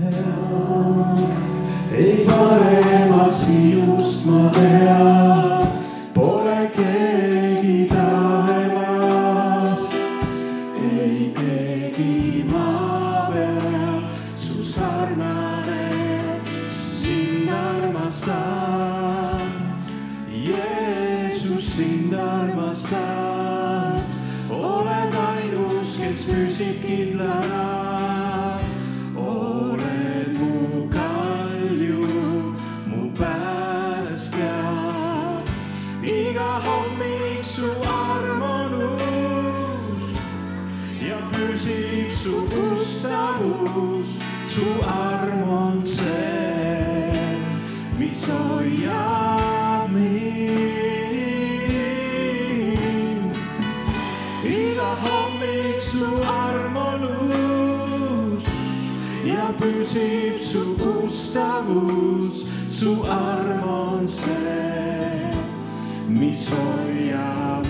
hea, ei paremaks sinust ma tean. pälsib su ustavus, su arm on see, mis hoiab mind. iga hommik su arm on uus ja püsib su ustavus, su arm on see, mis hoiab.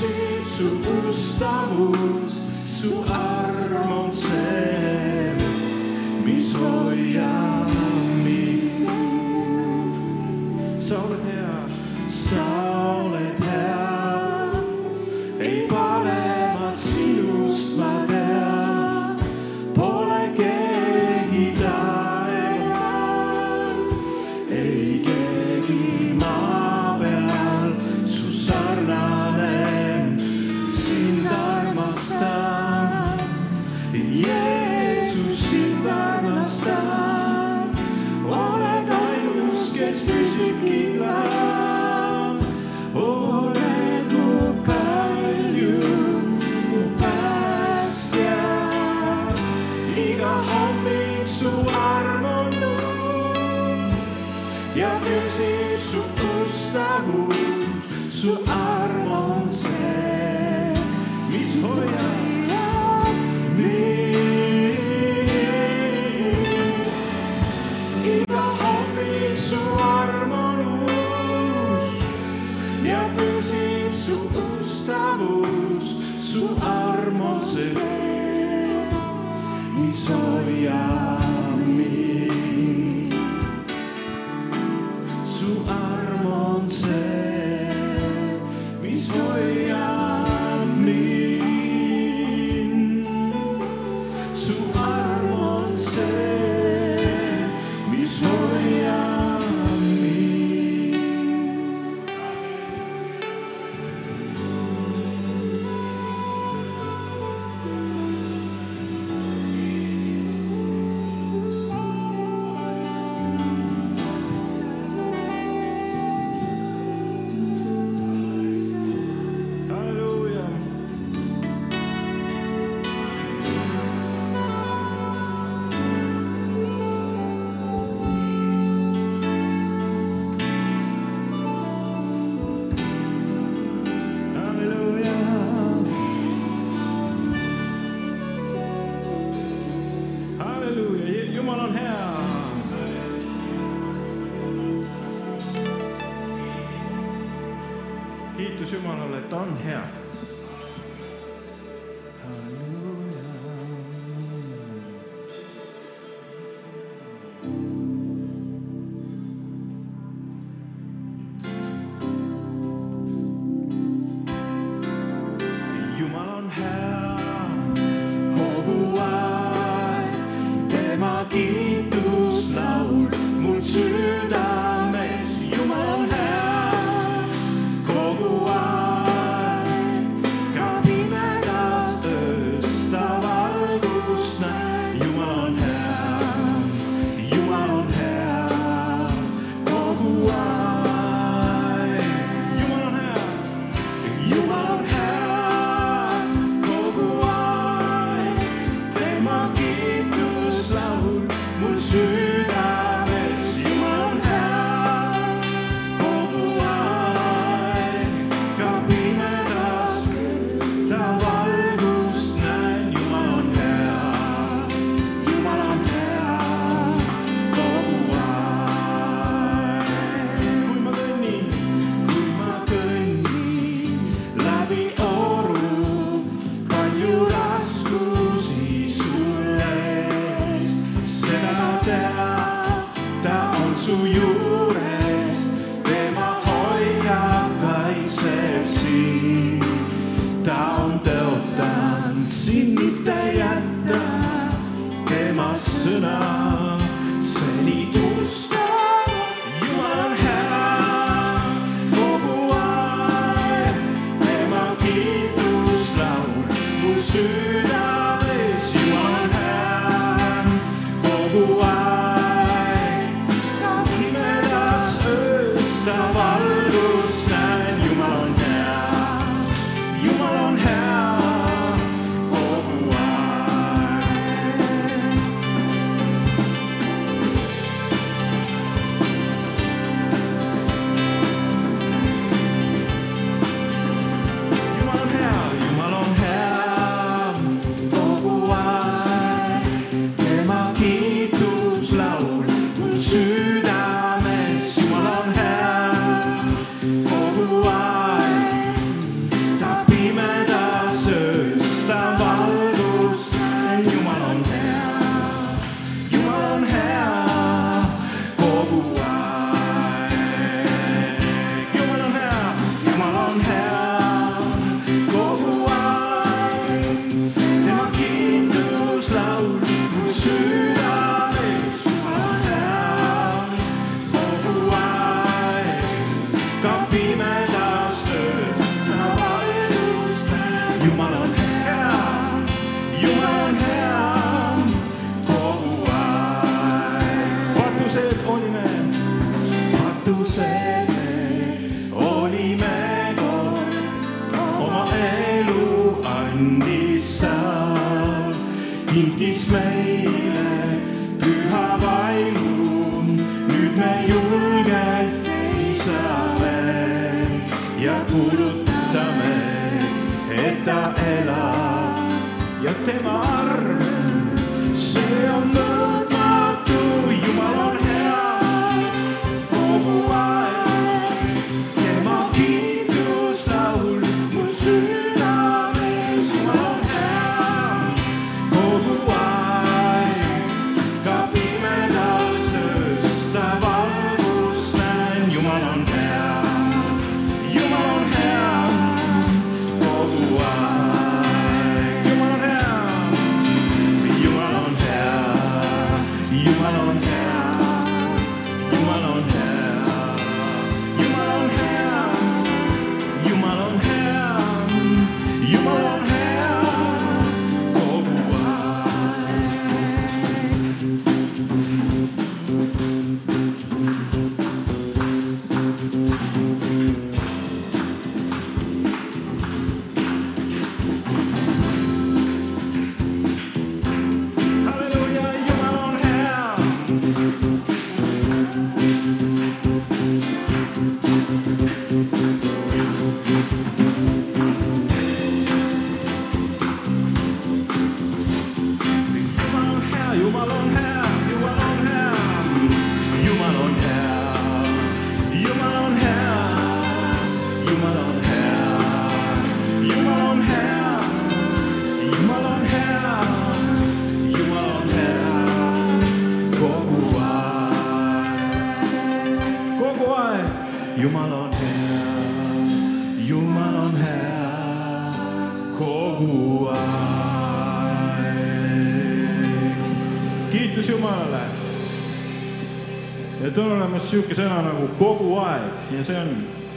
see su ustavus, su arm on see. su ustawus, su armoze, i soja. kuulutame, et ta elab ja tema arm, see on.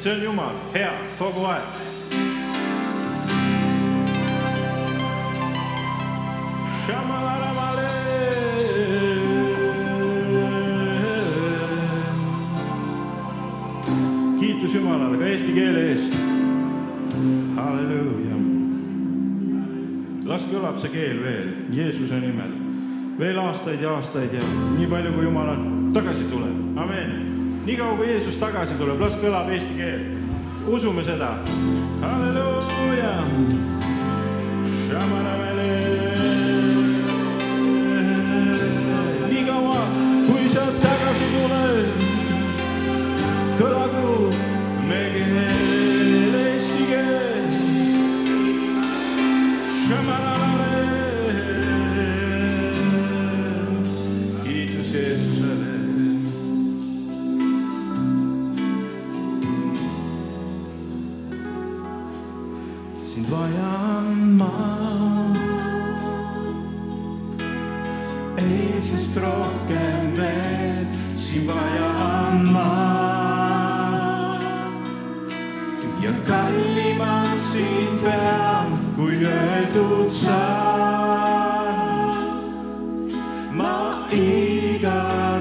See on Jumal, hea kogu aeg. kiitus Jumalale ka eesti keele eest. halleluuja. las kõlab see keel veel Jeesuse nimel veel aastaid ja aastaid ja nii palju, kui Jumal on tagasi tuleb, amen. Nii kaua, kui Jeesus tagasi tuleb, las kõlab eesti keel. usume seda, halleluuja.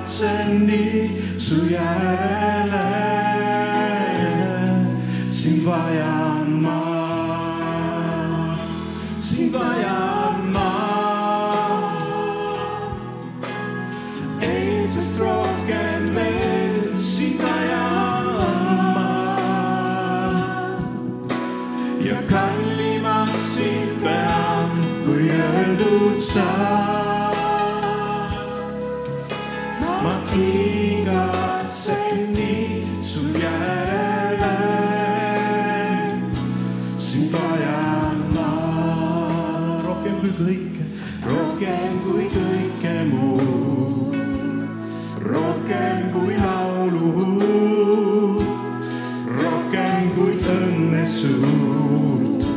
Igatsen nii su järele, kõike, rohkem kui kõike muud, rohkem kui laulu, rohkem kui õnne suurt,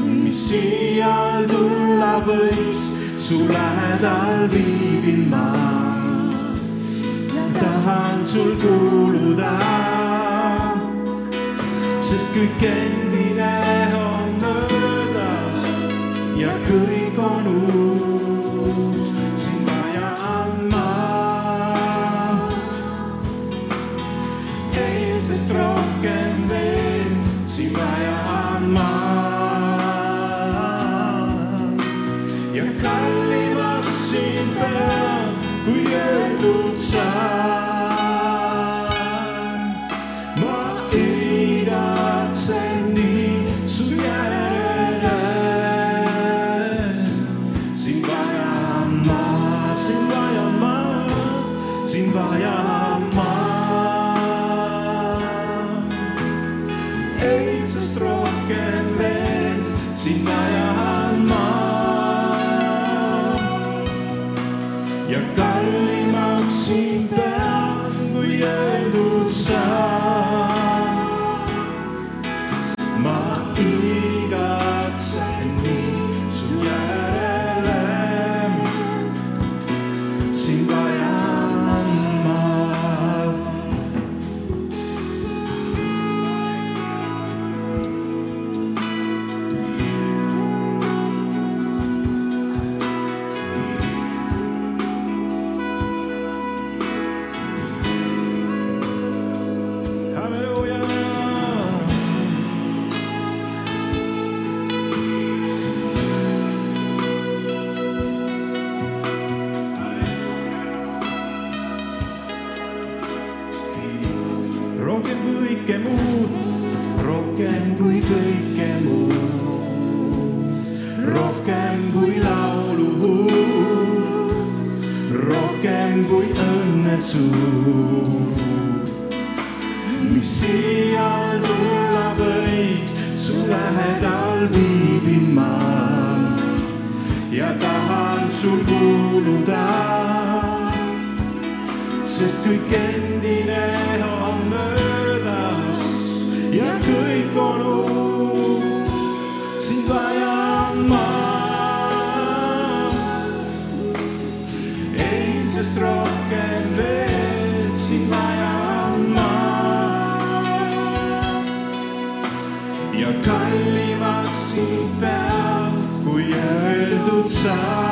mis siial tulla võis, su lähedal viibin ma. Ja tahan sul kuuluda, sest kõik endine kõik on uus, kõike muud, rohkem kui kõike muud, rohkem kui laulu, rohkem kui õnne suur, mis siial tulla võis, su lähedal viibin ma. Ja tahan sul kuuluda sest kõik endine kõik on uus. sind vajan ma. eilsest rohkem veel, sind vajan ma. ja kallimaks sind peab, kui öeldud saab.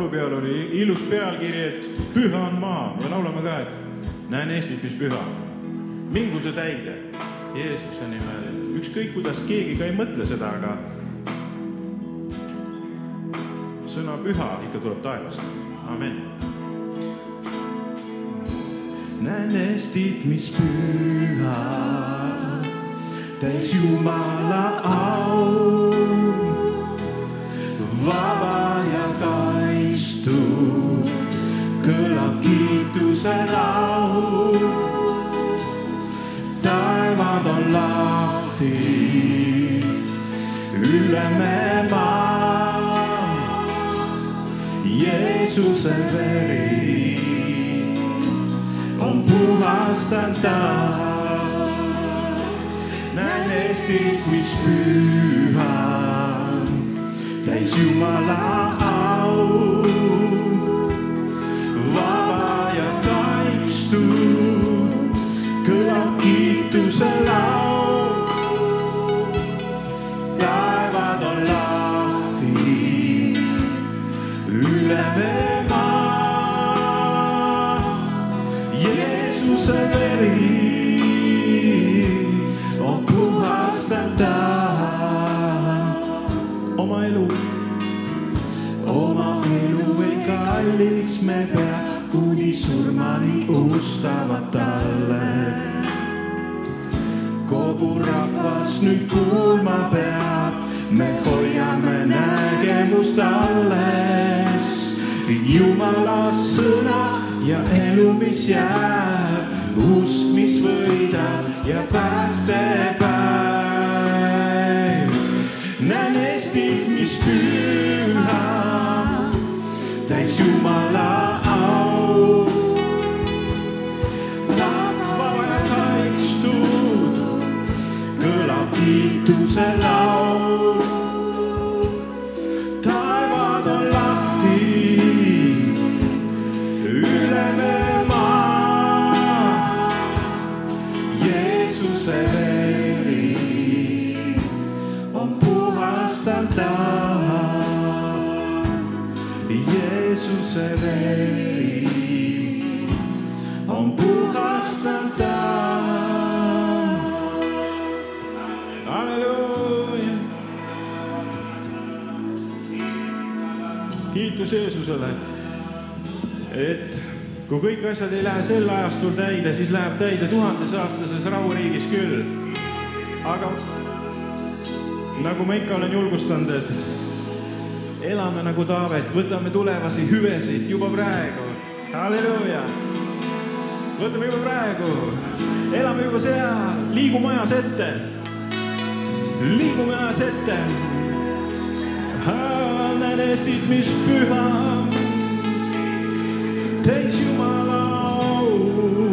Laulupeol oli ilus pealkiri, et püha on maa ja laulame ka, et näen Eestit, mis püha. mingu see täide Jeesuse nimel, ükskõik kuidas keegi ka ei mõtle seda, aga sõna püha ikka tuleb taevast, amen. näen Eestit, mis püha, täis Jumala au kiituse laul. taevad on lahti, üle me maa. Jeesuse veri on puhastanud ta. näen Eestit, mis püha täis Jumala au. Kalliks me pea, kuni surmani ustavad talle. kogu rahvas nüüd kuulma peab, me hoiame nägemust alles. Jumala sõna ja elu, mis jääb, usk, mis võidab ja päästepäev näen Eestit, mis püha, halleluuja. kiitus Jeesusele, et kui kõik asjad ei lähe sel ajastul täide, siis läheb täide tuhandesaastases rahuriigis küll. aga nagu ma ikka olen julgustanud, et elame nagu Taavet, võtame tulevasi hüvesid juba praegu. halleluuja. võtame juba praegu, elame juba seal, liigume ajas ette. Liigume ajas ette. näen Eestit, mis püha, täis Jumala au,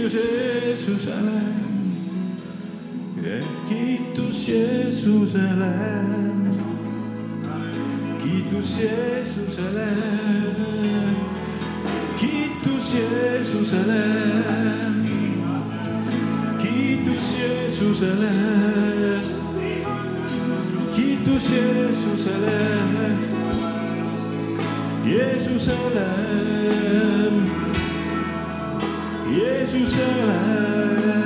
kiitus Jeesusele. kiitus Jeesusele. kiitus Jeesusele. kiitus Jeesusele. kiitus Jeesusele. kiitus Jeesusele. Jeesusele. 也许相爱